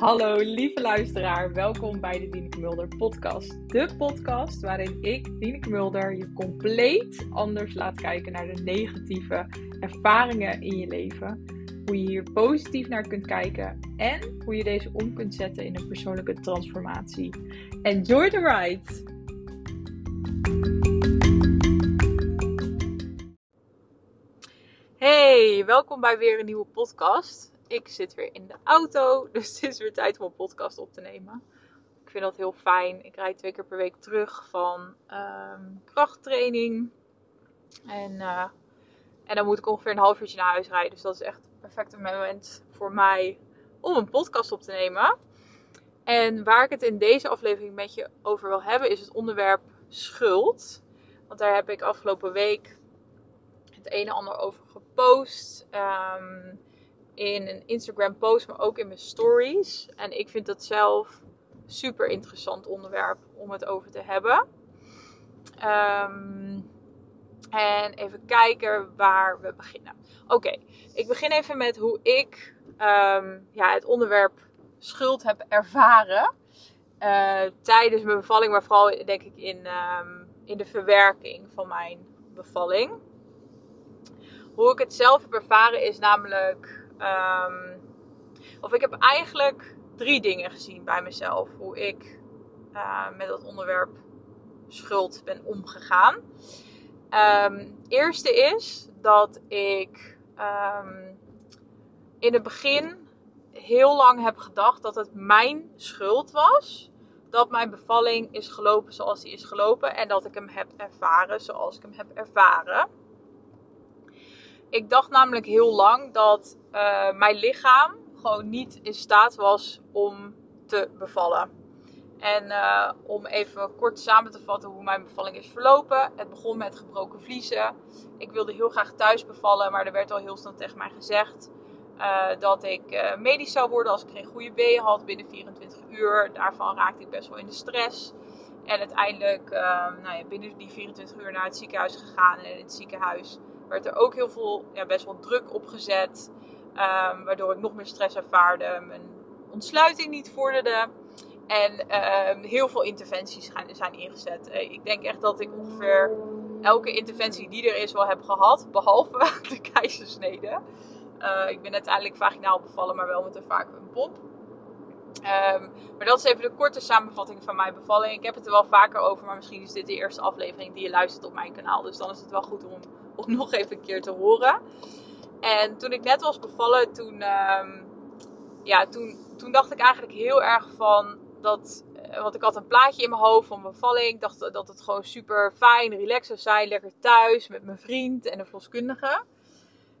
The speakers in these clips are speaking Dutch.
Hallo lieve luisteraar, welkom bij de Dieneke Mulder podcast. De podcast waarin ik, Dieneke Mulder, je compleet anders laat kijken naar de negatieve ervaringen in je leven. Hoe je hier positief naar kunt kijken en hoe je deze om kunt zetten in een persoonlijke transformatie. Enjoy the ride! Hey, welkom bij weer een nieuwe podcast ik zit weer in de auto. Dus het is weer tijd om een podcast op te nemen. Ik vind dat heel fijn. Ik rijd twee keer per week terug van ehm, krachttraining. En, uh, en dan moet ik ongeveer een half uurtje naar huis rijden. Dus dat is echt het perfecte moment voor mij om een podcast op te nemen. En waar ik het in deze aflevering met je over wil hebben, is het onderwerp schuld. Want daar heb ik afgelopen week het een en ander over gepost. Um, in een Instagram post, maar ook in mijn stories. En ik vind dat zelf super interessant onderwerp om het over te hebben. Um, en even kijken waar we beginnen. Oké, ik begin even met hoe ik um, ja, het onderwerp schuld heb ervaren. Uh, tijdens mijn bevalling, maar vooral denk ik in, um, in de verwerking van mijn bevalling. Hoe ik het zelf heb ervaren is namelijk Um, of ik heb eigenlijk drie dingen gezien bij mezelf. Hoe ik uh, met dat onderwerp schuld ben omgegaan. Um, eerste is dat ik um, in het begin heel lang heb gedacht dat het mijn schuld was. Dat mijn bevalling is gelopen zoals die is gelopen. En dat ik hem heb ervaren zoals ik hem heb ervaren. Ik dacht namelijk heel lang dat uh, mijn lichaam gewoon niet in staat was om te bevallen. En uh, om even kort samen te vatten hoe mijn bevalling is verlopen. Het begon met gebroken vliezen. Ik wilde heel graag thuis bevallen, maar er werd al heel snel tegen mij gezegd uh, dat ik medisch zou worden als ik geen goede weeën had binnen 24 uur. Daarvan raakte ik best wel in de stress. En uiteindelijk nou ja, binnen die 24 uur naar het ziekenhuis gegaan. En in het ziekenhuis werd er ook heel veel, ja, best wel druk op gezet. Um, waardoor ik nog meer stress ervaarde. Mijn ontsluiting niet vorderde. En uh, heel veel interventies zijn ingezet. Eh, ik denk echt dat ik ongeveer elke interventie die er is wel heb gehad. Behalve de keizersnede. Uh, ik ben uiteindelijk vaginaal bevallen, maar wel met een vacuumpop. Um, maar dat is even de korte samenvatting van mijn bevalling. Ik heb het er wel vaker over, maar misschien is dit de eerste aflevering die je luistert op mijn kanaal. Dus dan is het wel goed om, om nog even een keer te horen. En toen ik net was bevallen, toen, um, ja, toen, toen dacht ik eigenlijk heel erg van dat. Eh, want ik had een plaatje in mijn hoofd van bevalling. Ik dacht dat het gewoon super fijn, relaxed zou zijn. Lekker thuis met mijn vriend en de verloskundige.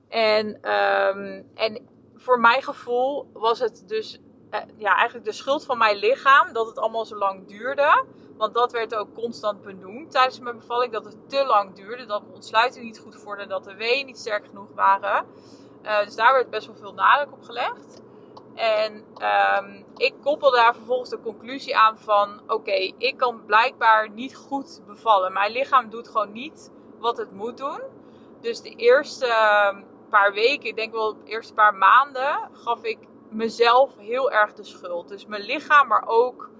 En, um, en voor mijn gevoel was het dus uh, ja, eigenlijk de schuld van mijn lichaam dat het allemaal zo lang duurde. Want dat werd ook constant benoemd tijdens mijn bevalling. Dat het te lang duurde. Dat mijn ontsluiting niet goed vorderde. Dat de weeën niet sterk genoeg waren. Uh, dus daar werd best wel veel nadruk op gelegd. En um, ik koppel daar vervolgens de conclusie aan van... Oké, ik kan blijkbaar niet goed bevallen. Mijn lichaam doet gewoon niet wat het moet doen. Dus de eerste uh, paar weken, ik denk wel de eerste paar maanden... gaf ik mezelf heel erg de schuld. Dus mijn lichaam, maar ook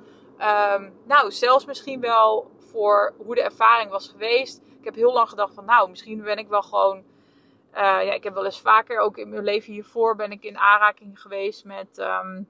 Um, nou, zelfs misschien wel voor hoe de ervaring was geweest. Ik heb heel lang gedacht van, nou, misschien ben ik wel gewoon... Uh, ja, ik heb wel eens vaker, ook in mijn leven hiervoor, ben ik in aanraking geweest met um,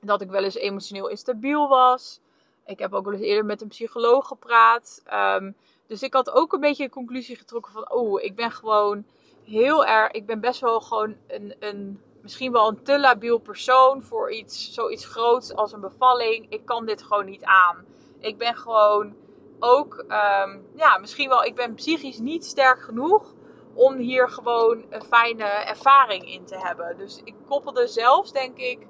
dat ik wel eens emotioneel instabiel was. Ik heb ook wel eens eerder met een psycholoog gepraat. Um, dus ik had ook een beetje de conclusie getrokken van, oh, ik ben gewoon heel erg, ik ben best wel gewoon een, een misschien wel een te labiel persoon voor iets, zoiets groots als een bevalling. Ik kan dit gewoon niet aan. Ik ben gewoon ook, um, ja, misschien wel, ik ben psychisch niet sterk genoeg om hier gewoon een fijne ervaring in te hebben. Dus ik koppelde zelfs, denk ik,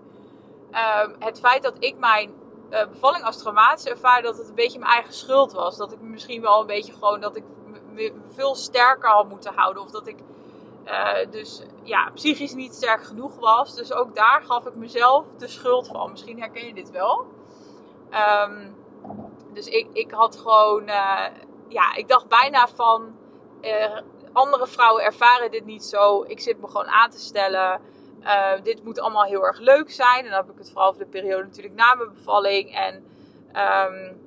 um, het feit dat ik mijn uh, bevalling als traumatisch ervaar, dat het een beetje mijn eigen schuld was. Dat ik misschien wel een beetje gewoon, dat ik me veel sterker had moeten houden. Of dat ik uh, dus ja, psychisch niet sterk genoeg was. Dus ook daar gaf ik mezelf de schuld van. Misschien herken je dit wel. Um, dus ik, ik had gewoon, uh, ja, ik dacht bijna van, uh, andere vrouwen ervaren dit niet zo. Ik zit me gewoon aan te stellen. dit moet allemaal heel erg leuk zijn. En dan heb ik het vooral over de periode natuurlijk na mijn bevalling. En um,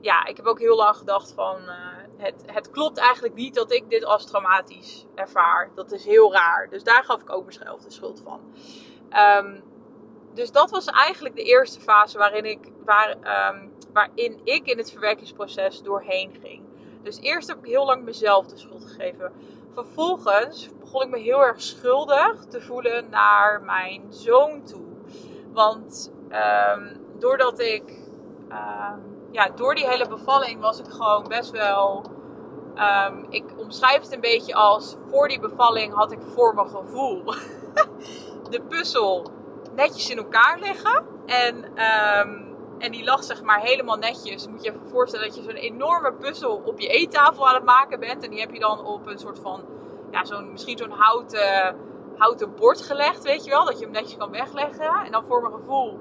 ja, ik heb ook heel lang gedacht van... Het, het klopt eigenlijk niet dat ik dit als traumatisch ervaar. Dat is heel raar. Dus daar gaf ik ook mezelf de schuld van. Um, dus dat was eigenlijk de eerste fase waarin ik, waar, um, waarin ik in het verwerkingsproces doorheen ging. Dus eerst heb ik heel lang mezelf de schuld gegeven. Vervolgens begon ik me heel erg schuldig te voelen naar mijn zoon toe. Want um, doordat ik, ja, door die hele bevalling was ik gewoon best wel. Um, ik omschrijf het een beetje als voor die bevalling had ik voor mijn gevoel de puzzel netjes in elkaar liggen. En en die lag zeg maar helemaal netjes. Moet je even voorstellen dat je zo'n enorme puzzel op je eettafel aan het maken bent. En die heb je dan op een soort van, ja, zo'n, misschien zo'n houten, houten bord gelegd, weet je wel. Dat je hem netjes kan wegleggen. En dan voor mijn gevoel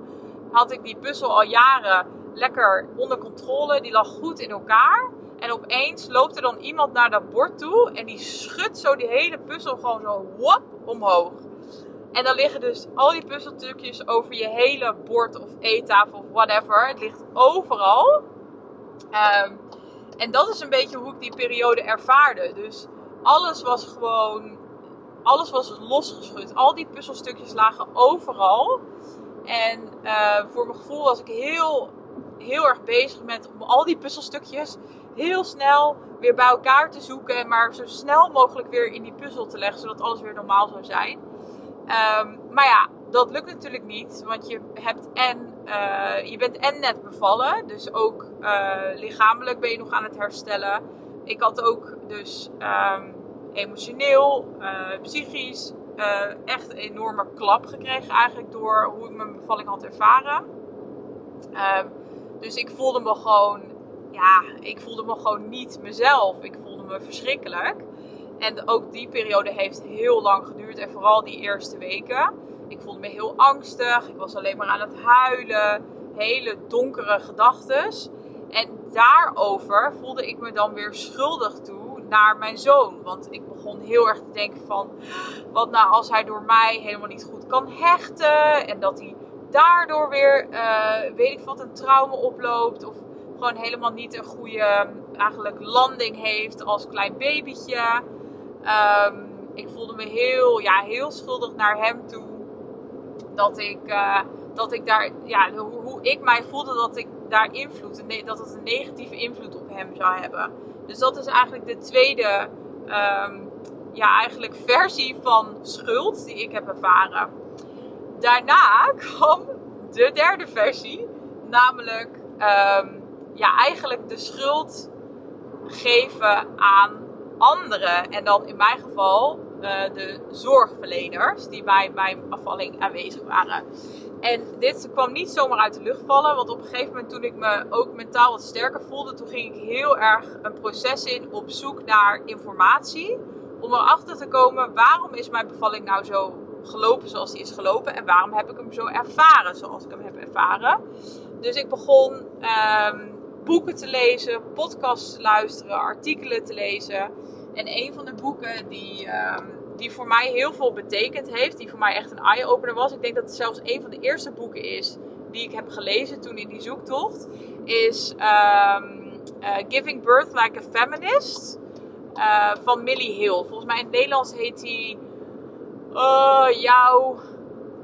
had ik die puzzel al jaren lekker onder controle. Die lag goed in elkaar. En opeens loopt er dan iemand naar dat bord toe. En die schudt zo die hele puzzel gewoon zo wop omhoog. En dan liggen dus al die puzzelstukjes over je hele bord of eettafel of whatever. Het ligt overal. Um, en dat is een beetje hoe ik die periode ervaarde. Dus alles was gewoon. Alles was losgeschud. Al die puzzelstukjes lagen overal. En uh, voor mijn gevoel was ik heel, heel erg bezig met om al die puzzelstukjes heel snel weer bij elkaar te zoeken. Maar zo snel mogelijk weer in die puzzel te leggen. Zodat alles weer normaal zou zijn. Um, maar ja, dat lukt natuurlijk niet. Want je, hebt en, uh, je bent en net bevallen. Dus ook uh, lichamelijk ben je nog aan het herstellen. Ik had ook dus um, emotioneel, uh, psychisch echt een enorme klap gekregen eigenlijk door hoe ik mijn bevalling had ervaren. Um, dus ik voelde me gewoon, ja, ik voelde me gewoon niet mezelf. Ik voelde me verschrikkelijk. En ook die periode heeft heel lang geduurd. En vooral die eerste weken. Ik voelde me heel angstig. Ik was alleen maar aan het huilen. Hele donkere gedachten. En daarover voelde ik me dan weer schuldig toe naar mijn zoon. Want ik begon heel erg te denken van... Wat nou als hij door mij helemaal niet goed kan hechten. En dat hij daardoor weer, uh, weet ik wat, een trauma oploopt. Of gewoon helemaal niet een goede eigenlijk landing heeft als klein babytje. Um, ik voelde me heel, ja, heel schuldig naar hem toe. Dat ik, uh, dat ik daar, ja, hoe, hoe, ik mij voelde dat ik daar invloed, dat het een negatieve invloed op hem zou hebben. Dus dat is eigenlijk de tweede, um, ja, eigenlijk versie van schuld die ik heb ervaren. Daarna kwam de derde versie, namelijk, um, ja, eigenlijk de schuld geven aan anderen. En dan in mijn geval uh, de zorgverleners die bij mijn afvalling aanwezig waren. En dit kwam niet zomaar uit de lucht vallen. Want op een gegeven moment toen ik me ook mentaal wat sterker voelde, toen ging ik heel erg een proces in op zoek naar informatie. Om erachter te komen waarom is mijn bevalling nou zo gelopen zoals die is gelopen. En waarom heb ik hem zo ervaren zoals ik hem heb ervaren. Dus ik begon um, boeken te lezen, podcasts te luisteren, artikelen te lezen. En een van de boeken die, um, die voor mij heel veel betekend heeft, die voor mij echt een eye-opener was. Ik denk dat het zelfs een van de eerste boeken is die ik heb gelezen toen in die zoektocht. Is um, uh, Giving Birth Like a Feminist uh, van Millie Hill. Volgens mij in het Nederlands heet die uh, Jouw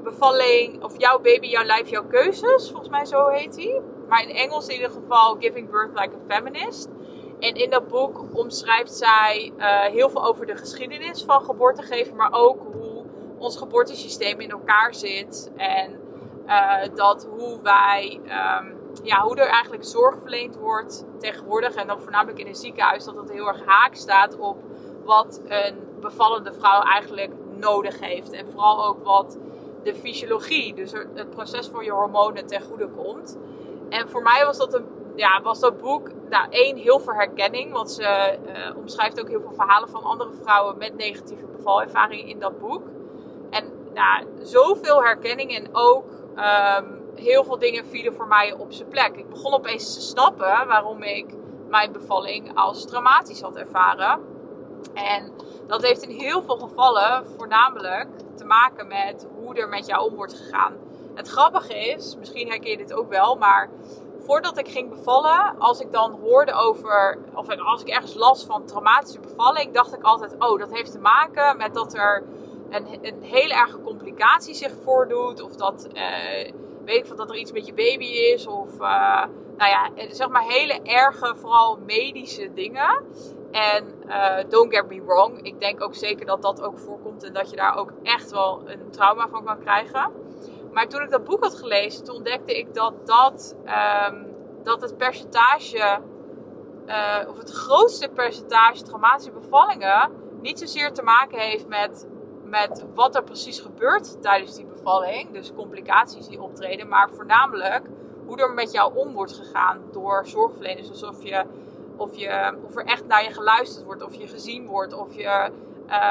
bevalling, of Jouw baby, jouw lijf, jouw keuzes. Volgens mij zo heet hij. Maar in Engels in ieder geval Giving Birth Like a Feminist. En in dat boek omschrijft zij uh, heel veel over de geschiedenis van geboortegeven, maar ook hoe ons geboortesysteem in elkaar zit. En uh, dat hoe wij, um, ja, hoe er eigenlijk zorg verleend wordt tegenwoordig. En dan voornamelijk in een ziekenhuis, dat dat heel erg haak staat op wat een bevallende vrouw eigenlijk nodig heeft. En vooral ook wat de fysiologie, dus het proces van je hormonen ten goede komt. En voor mij was dat, een, ja, was dat boek nou, één, heel veel herkenning. Want ze uh, omschrijft ook heel veel verhalen van andere vrouwen met negatieve bevalervaringen in dat boek. En nou, zoveel herkenning en ook um, heel veel dingen vielen voor mij op zijn plek. Ik begon opeens te snappen waarom ik mijn bevalling als traumatisch had ervaren. En dat heeft in heel veel gevallen voornamelijk te maken met hoe er met jou om wordt gegaan. Het grappige is, misschien herken je dit ook wel, maar voordat ik ging bevallen, als ik dan hoorde over, of als ik ergens las van traumatische bevalling, dacht ik altijd, oh, dat heeft te maken met dat er een, een hele erge complicatie zich voordoet, of dat, uh, weet ik van dat er iets met je baby is, of, uh, nou ja, zeg maar hele erge, vooral medische dingen. En uh, don't get me wrong, ik denk ook zeker dat dat ook voorkomt en dat je daar ook echt wel een trauma van kan krijgen. Maar toen ik dat boek had gelezen, toen ontdekte ik dat, dat, um, dat het percentage, uh, of het grootste percentage traumatische bevallingen, niet zozeer te maken heeft met, met wat er precies gebeurt tijdens die bevalling, dus complicaties die optreden, maar voornamelijk hoe er met jou om wordt gegaan door zorgverleners. Alsof je, of, je, of er echt naar je geluisterd wordt, of je gezien wordt, of je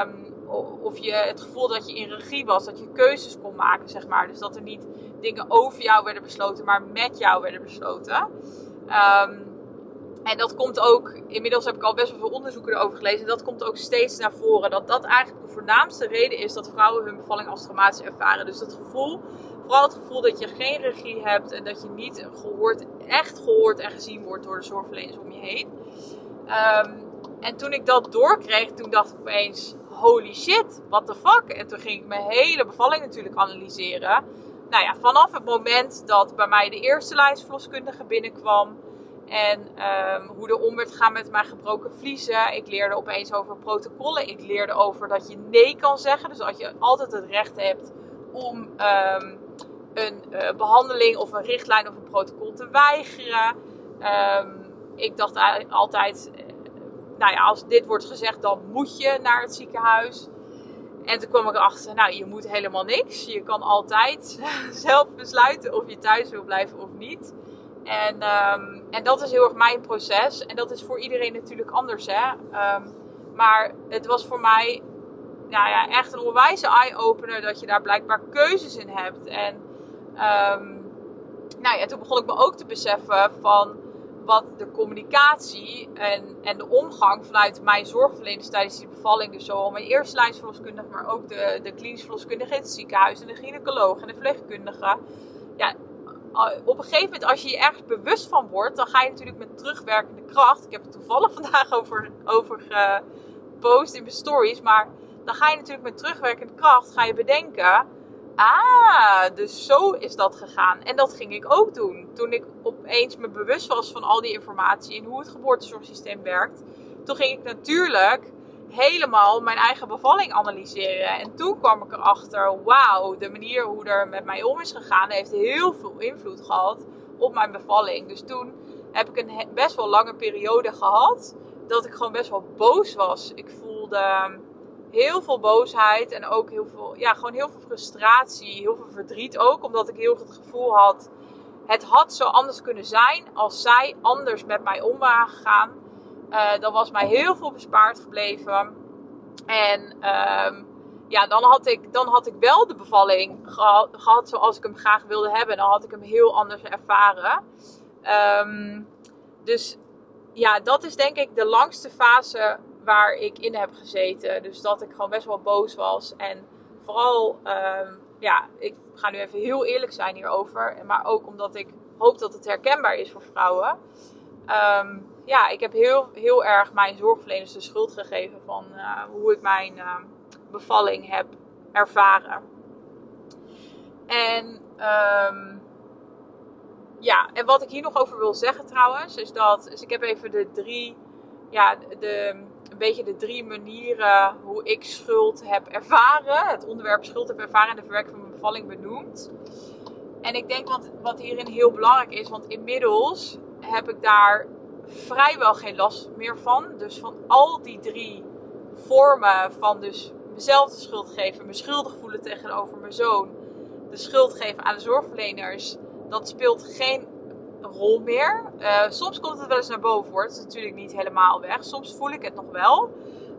um, of je het gevoel dat je in regie was, dat je keuzes kon maken, zeg maar. Dus dat er niet dingen over jou werden besloten, maar met jou werden besloten. Um, en dat komt ook, inmiddels heb ik al best wel veel onderzoeken erover gelezen. En dat komt ook steeds naar voren. Dat dat eigenlijk de voornaamste reden is dat vrouwen hun bevalling als traumatisch ervaren. Dus dat gevoel, vooral het gevoel dat je geen regie hebt en dat je niet gehoord, echt gehoord en gezien wordt door de zorgverleners om je heen. Um, en toen ik dat doorkreeg, toen dacht ik opeens, holy shit, what the fuck? En toen ging ik mijn hele bevalling natuurlijk analyseren. Nou ja, vanaf het moment dat bij mij de eerste lijstverloskundige binnenkwam. En um, hoe er om werd gaan met mijn gebroken vliezen. Ik leerde opeens over protocollen. Ik leerde over dat je nee kan zeggen. Dus dat je altijd het recht hebt om um, een uh, behandeling of een richtlijn of een protocol te weigeren. Um, ik dacht altijd, nou ja, als dit wordt gezegd, dan moet je naar het ziekenhuis. En toen kwam ik erachter, nou, je moet helemaal niks. Je kan altijd zelf besluiten of je thuis wil blijven of niet. En, en dat is heel erg mijn proces. En dat is voor iedereen natuurlijk anders, hè. Um, maar het was voor mij nou ja, echt een onwijze eye-opener dat je daar blijkbaar keuzes in hebt. En um, nou ja, toen begon ik me ook te beseffen van wat de communicatie en, en de omgang vanuit mijn zorgverleners tijdens die bevalling, dus zowel mijn eerste lijnsverloskundige, maar ook de, de klinisch verloskundige in het ziekenhuis en de gynaecoloog en de verpleegkundige. Ja, op een gegeven moment, als je je ergens bewust van wordt, dan ga je natuurlijk met terugwerkende kracht. Ik heb het toevallig vandaag over, over gepost in mijn stories, maar dan ga je natuurlijk met terugwerkende kracht ga je bedenken Ah, dus zo is dat gegaan. En dat ging ik ook doen. Toen ik opeens me bewust was van al die informatie en hoe het geboortezorgsysteem werkt, toen ging ik natuurlijk helemaal mijn eigen bevalling analyseren. En toen kwam ik erachter, wauw, de manier hoe er met mij om is gegaan, heeft heel veel invloed gehad op mijn bevalling. Dus toen heb ik een best wel lange periode gehad dat ik gewoon best wel boos was. Ik voelde heel veel boosheid en ook heel veel, ja, gewoon heel veel frustratie, heel veel verdriet ook, omdat ik heel het gevoel had, het had zo anders kunnen zijn als zij anders met mij om waren gegaan. Uh, dan was mij heel veel bespaard gebleven. En uh, ja, dan had, ik, dan had ik wel de bevalling gehad, zoals ik hem graag wilde hebben. Dan had ik hem heel anders ervaren. Um, dus ja, dat is denk ik de langste fase waar ik in heb gezeten. Dus dat ik gewoon best wel boos was. En vooral, um, ja, ik ga nu even heel eerlijk zijn hierover. Maar ook omdat ik hoop dat het herkenbaar is voor vrouwen. Um, ja, ik heb heel, heel erg mijn zorgverleners de schuld gegeven van uh, hoe ik mijn uh, bevalling heb ervaren. En um, ja, en wat ik hier nog over wil zeggen trouwens, is dat dus ik heb even de drie, ja, de, een beetje de drie manieren hoe ik schuld heb ervaren, het onderwerp schuld heb ervaren in de verwerking van mijn bevalling benoemd. En ik denk wat, wat hierin heel belangrijk is, want inmiddels heb ik daar vrijwel geen last meer van. Dus van al die drie vormen van dus mezelf de schuld geven, me schuldig voelen tegenover mijn zoon, de schuld geven aan de zorgverleners, dat speelt geen rol meer. Uh, soms komt het wel eens naar boven hoor. Het is natuurlijk niet helemaal weg. Soms voel ik het nog wel.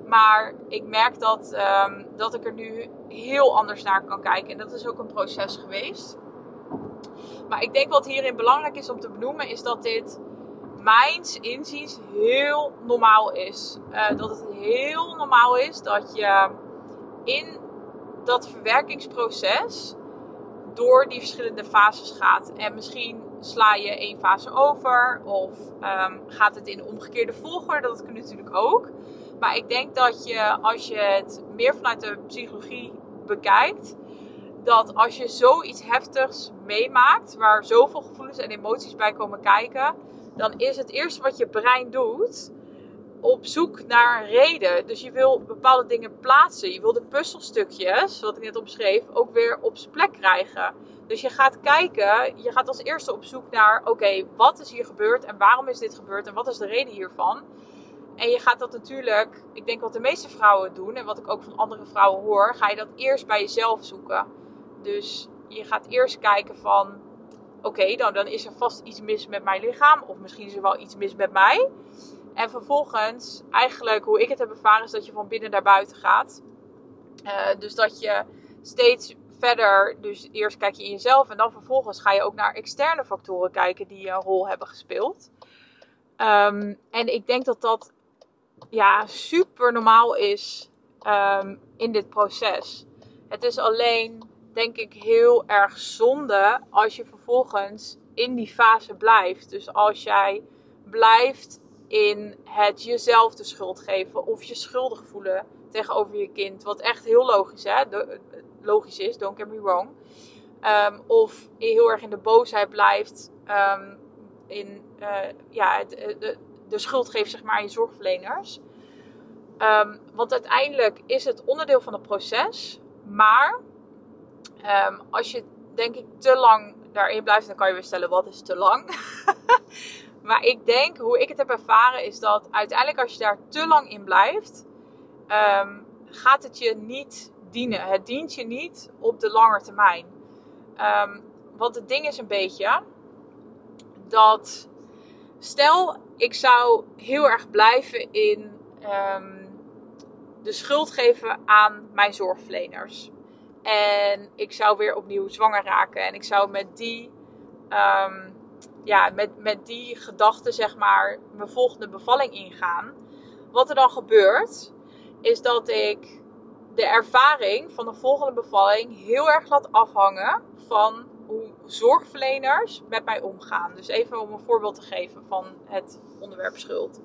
Maar ik merk dat, um, dat ik er nu heel anders naar kan kijken. En dat is ook een proces geweest. Maar ik denk wat hierin belangrijk is om te benoemen, is dat dit mijns inziens heel normaal is. Uh, dat het heel normaal is dat je in dat verwerkingsproces door die verschillende fases gaat. En misschien sla je één fase over of um, gaat het in de omgekeerde volgorde. Dat kan natuurlijk ook. Maar ik denk dat je als je het meer vanuit de psychologie bekijkt, dat als je zoiets heftigs meemaakt, waar zoveel gevoelens en emoties bij komen kijken, dan is het eerste wat je brein doet op zoek naar een reden. Dus je wil bepaalde dingen plaatsen. Je wil de puzzelstukjes, wat ik net omschreef, ook weer op zijn plek krijgen. Dus je gaat kijken, je gaat als eerste op zoek naar: oké, wat is hier gebeurd en waarom is dit gebeurd en wat is de reden hiervan? En je gaat dat natuurlijk, ik denk wat de meeste vrouwen doen en wat ik ook van andere vrouwen hoor, ga je dat eerst bij jezelf zoeken. Dus je gaat eerst kijken van, oké, dan, dan is er vast iets mis met mijn lichaam of misschien is er wel iets mis met mij. En vervolgens, eigenlijk hoe ik het heb ervaren, is dat je van binnen naar buiten gaat. Uh, dus dat je steeds verder, dus eerst kijk je in jezelf en dan vervolgens ga je ook naar externe factoren kijken die een rol hebben gespeeld. Um, en ik denk dat dat ja, super normaal is um, in dit proces. Het is alleen, denk ik, heel erg zonde als je vervolgens in die fase blijft. Dus als jij blijft in het jezelf de schuld geven of je schuldig voelen tegenover je kind. Wat echt heel logisch, hè? logisch is, don't get me wrong. Um, of je heel erg in de boosheid blijft. Um, in uh, ja, de, de, de, schuld geeft zeg maar, aan je zorgverleners. Um, want uiteindelijk is het onderdeel van het proces. Maar als je denk ik te lang daarin blijft, dan kan je weer stellen wat is te lang. Maar ik denk, hoe ik het heb ervaren, is dat uiteindelijk als je daar te lang in blijft, um, gaat het je niet dienen. Het dient je niet op de lange termijn. Um, want het ding is een beetje dat, stel ik zou heel erg blijven in de schuld geven aan mijn zorgverleners. En ik zou weer opnieuw zwanger raken. En ik zou met die um, ja, met, met die gedachte, zeg maar, mijn volgende bevalling ingaan. Wat er dan gebeurt, is dat ik de ervaring van de volgende bevalling heel erg laat afhangen van hoe zorgverleners met mij omgaan. Dus even om een voorbeeld te geven van het onderwerp schuld.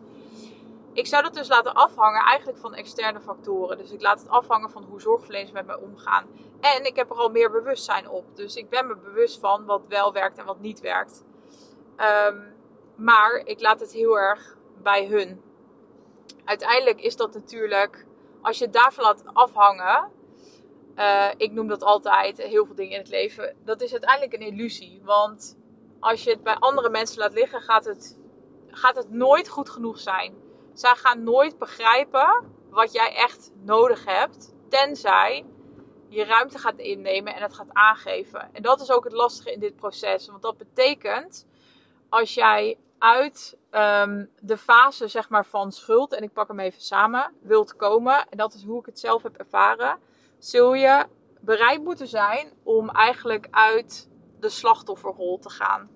Ik zou dat dus laten afhangen eigenlijk van externe factoren. Dus ik laat het afhangen van hoe zorgverleners met mij omgaan. En ik heb er al meer bewustzijn op. Dus ik ben me bewust van wat wel werkt en wat niet werkt. Um, maar ik laat het heel erg bij hun. Uiteindelijk is dat natuurlijk, als je het daarvan laat afhangen, uh, ik noem dat altijd heel veel dingen in het leven, dat is uiteindelijk een illusie. Want als je het bij andere mensen laat liggen, gaat het, gaat het nooit goed genoeg zijn. Zij gaan nooit begrijpen wat jij echt nodig hebt, tenzij je ruimte gaat innemen en het gaat aangeven. En dat is ook het lastige in dit proces, want dat betekent als jij uit um, de fase zeg maar, van schuld, en ik pak hem even samen, wilt komen, en dat is hoe ik het zelf heb ervaren, zul je bereid moeten zijn om eigenlijk uit de slachtofferrol te gaan.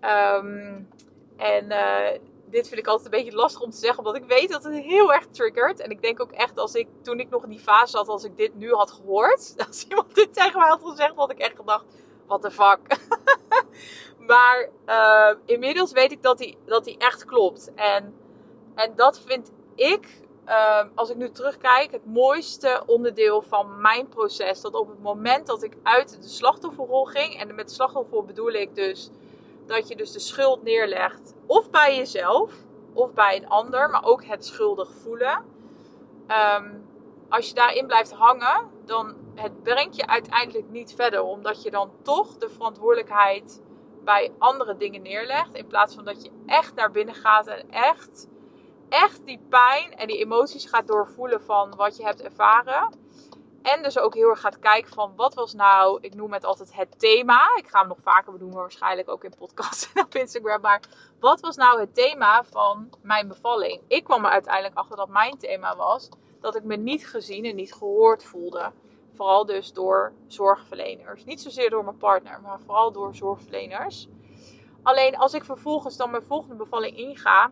Um, en uh, dit vind ik altijd een beetje lastig om te zeggen, omdat ik weet dat het heel erg triggert. En ik denk ook echt, als ik toen ik nog in die fase zat, als ik dit nu had gehoord, als iemand dit tegen mij had gezegd, had ik echt gedacht: what the fuck. Maar uh, inmiddels weet ik dat die, dat die echt klopt. En, en dat vind ik, uh, als ik nu terugkijk, het mooiste onderdeel van mijn proces. Dat op het moment dat ik uit de slachtofferrol ging, en met slachtofferrol bedoel ik dus dat je dus de schuld neerlegt, of bij jezelf, of bij een ander, maar ook het schuldig voelen. Um, als je daarin blijft hangen, dan het brengt je uiteindelijk niet verder, omdat je dan toch de verantwoordelijkheid bij andere dingen neerlegt. In plaats van dat je echt naar binnen gaat en echt, echt die pijn en die emoties gaat doorvoelen van wat je hebt ervaren. En dus ook heel erg gaat kijken van wat was nou, ik noem het altijd het thema. Ik ga hem nog vaker bedoelen, waarschijnlijk ook in podcasts en op Instagram. Maar wat was nou het thema van mijn bevalling? Ik kwam er uiteindelijk achter dat mijn thema was dat ik me niet gezien en niet gehoord voelde. Vooral dus door zorgverleners. Niet zozeer door mijn partner, maar vooral door zorgverleners. Alleen als ik vervolgens dan mijn volgende bevalling inga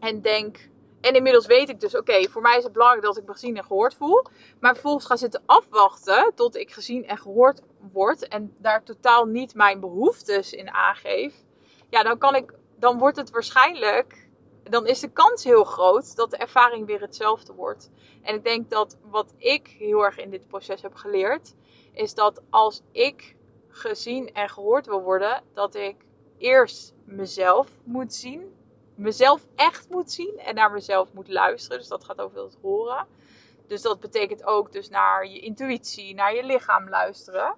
en denk. En inmiddels weet ik dus, oké, voor mij is het belangrijk dat ik me gezien en gehoord voel. Maar vervolgens ga zitten afwachten tot ik gezien en gehoord word. En daar totaal niet mijn behoeftes in aangeef. Ja, dan kan ik. Dan wordt het waarschijnlijk. Dan is de kans heel groot dat de ervaring weer hetzelfde wordt. En ik denk dat wat ik heel erg in dit proces heb geleerd. Is dat als ik gezien en gehoord wil worden, dat ik eerst mezelf moet zien. Mezelf echt moet zien en naar mezelf moet luisteren. Dus dat gaat over het horen. Dus dat betekent ook dus naar je intuïtie, naar je lichaam luisteren.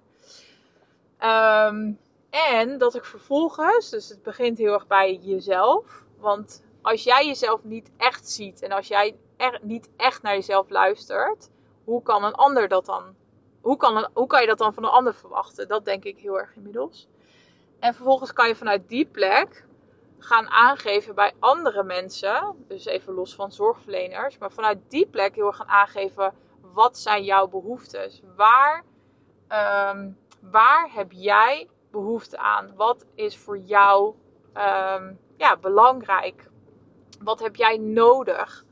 Ehm, en dat ik vervolgens, dus het begint heel erg bij jezelf. Want als jij jezelf niet echt ziet en als jij er, niet echt naar jezelf luistert, hoe kan een ander dat dan? Hoe kan, een, hoe kan je dat dan van een ander verwachten? Dat denk ik heel erg inmiddels. En vervolgens kan je vanuit die plek gaan aangeven bij andere mensen, dus even los van zorgverleners, maar vanuit die plek heel erg gaan aangeven wat zijn jouw behoeftes? Waar, um, waar heb jij behoefte aan? Wat is voor jou um, ja, belangrijk? Wat heb jij nodig?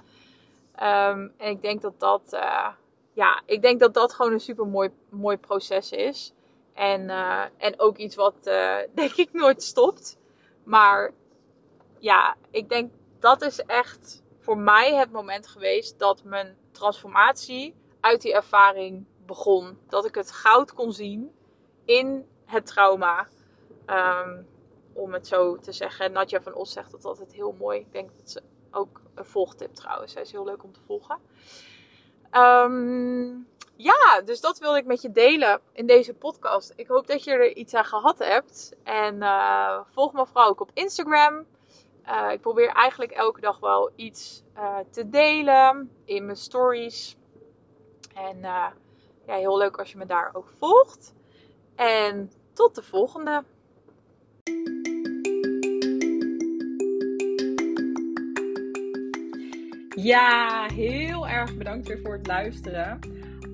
Um, en ik denk dat dat, uh, ja, ik denk dat dat gewoon een super mooi, mooi proces is. En, uh, en ook iets wat uh, denk ik nooit stopt. Maar ja, ik denk dat is echt voor mij het moment geweest dat mijn transformatie uit die ervaring begon. Dat ik het goud kon zien in het trauma. Um, om het zo te zeggen. Nadja van Os zegt dat altijd heel mooi. Ik denk dat ze ook een volgtip trouwens. Zij is heel leuk om te volgen. Um, ja, dus dat wilde ik met je delen in deze podcast. Ik hoop dat je er iets aan gehad hebt. En uh, volg me vooral ook op Instagram. Uh, ik probeer eigenlijk elke dag wel iets uh, te delen in mijn stories. En ja, heel leuk als je me daar ook volgt. En tot de volgende. Ja, heel erg bedankt weer voor het luisteren.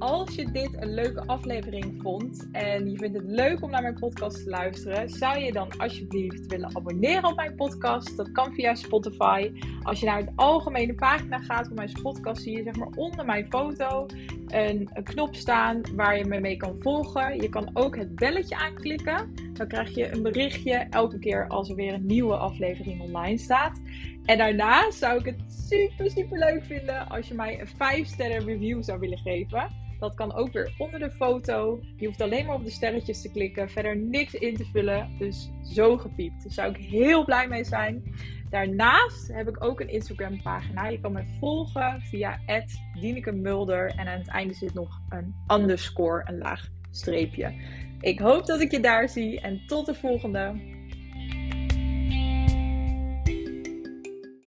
Als je dit een leuke aflevering vond en je vindt het leuk om naar mijn podcast te luisteren, zou je dan alsjeblieft willen abonneren op mijn podcast? Dat kan via Spotify. Als je naar de algemene pagina gaat van mijn podcast, zie je zeg maar onder mijn foto een, een knop staan waar je me mee kan volgen. Je kan ook het belletje aanklikken. Dan krijg je een berichtje elke keer als er weer een nieuwe aflevering online staat. En daarna zou ik het super, super leuk vinden als je mij een 5 sterren review zou willen geven. Dat kan ook weer onder de foto. Je hoeft alleen maar op de sterretjes te klikken. Verder niks in te vullen. Dus zo gepiept. Daar zou ik heel blij mee zijn. Daarnaast heb ik ook een Instagram pagina. Je kan me volgen via Dieneke Mulder. En aan het einde zit nog een underscore, een laag streepje. Ik hoop dat ik je daar zie. En tot de volgende.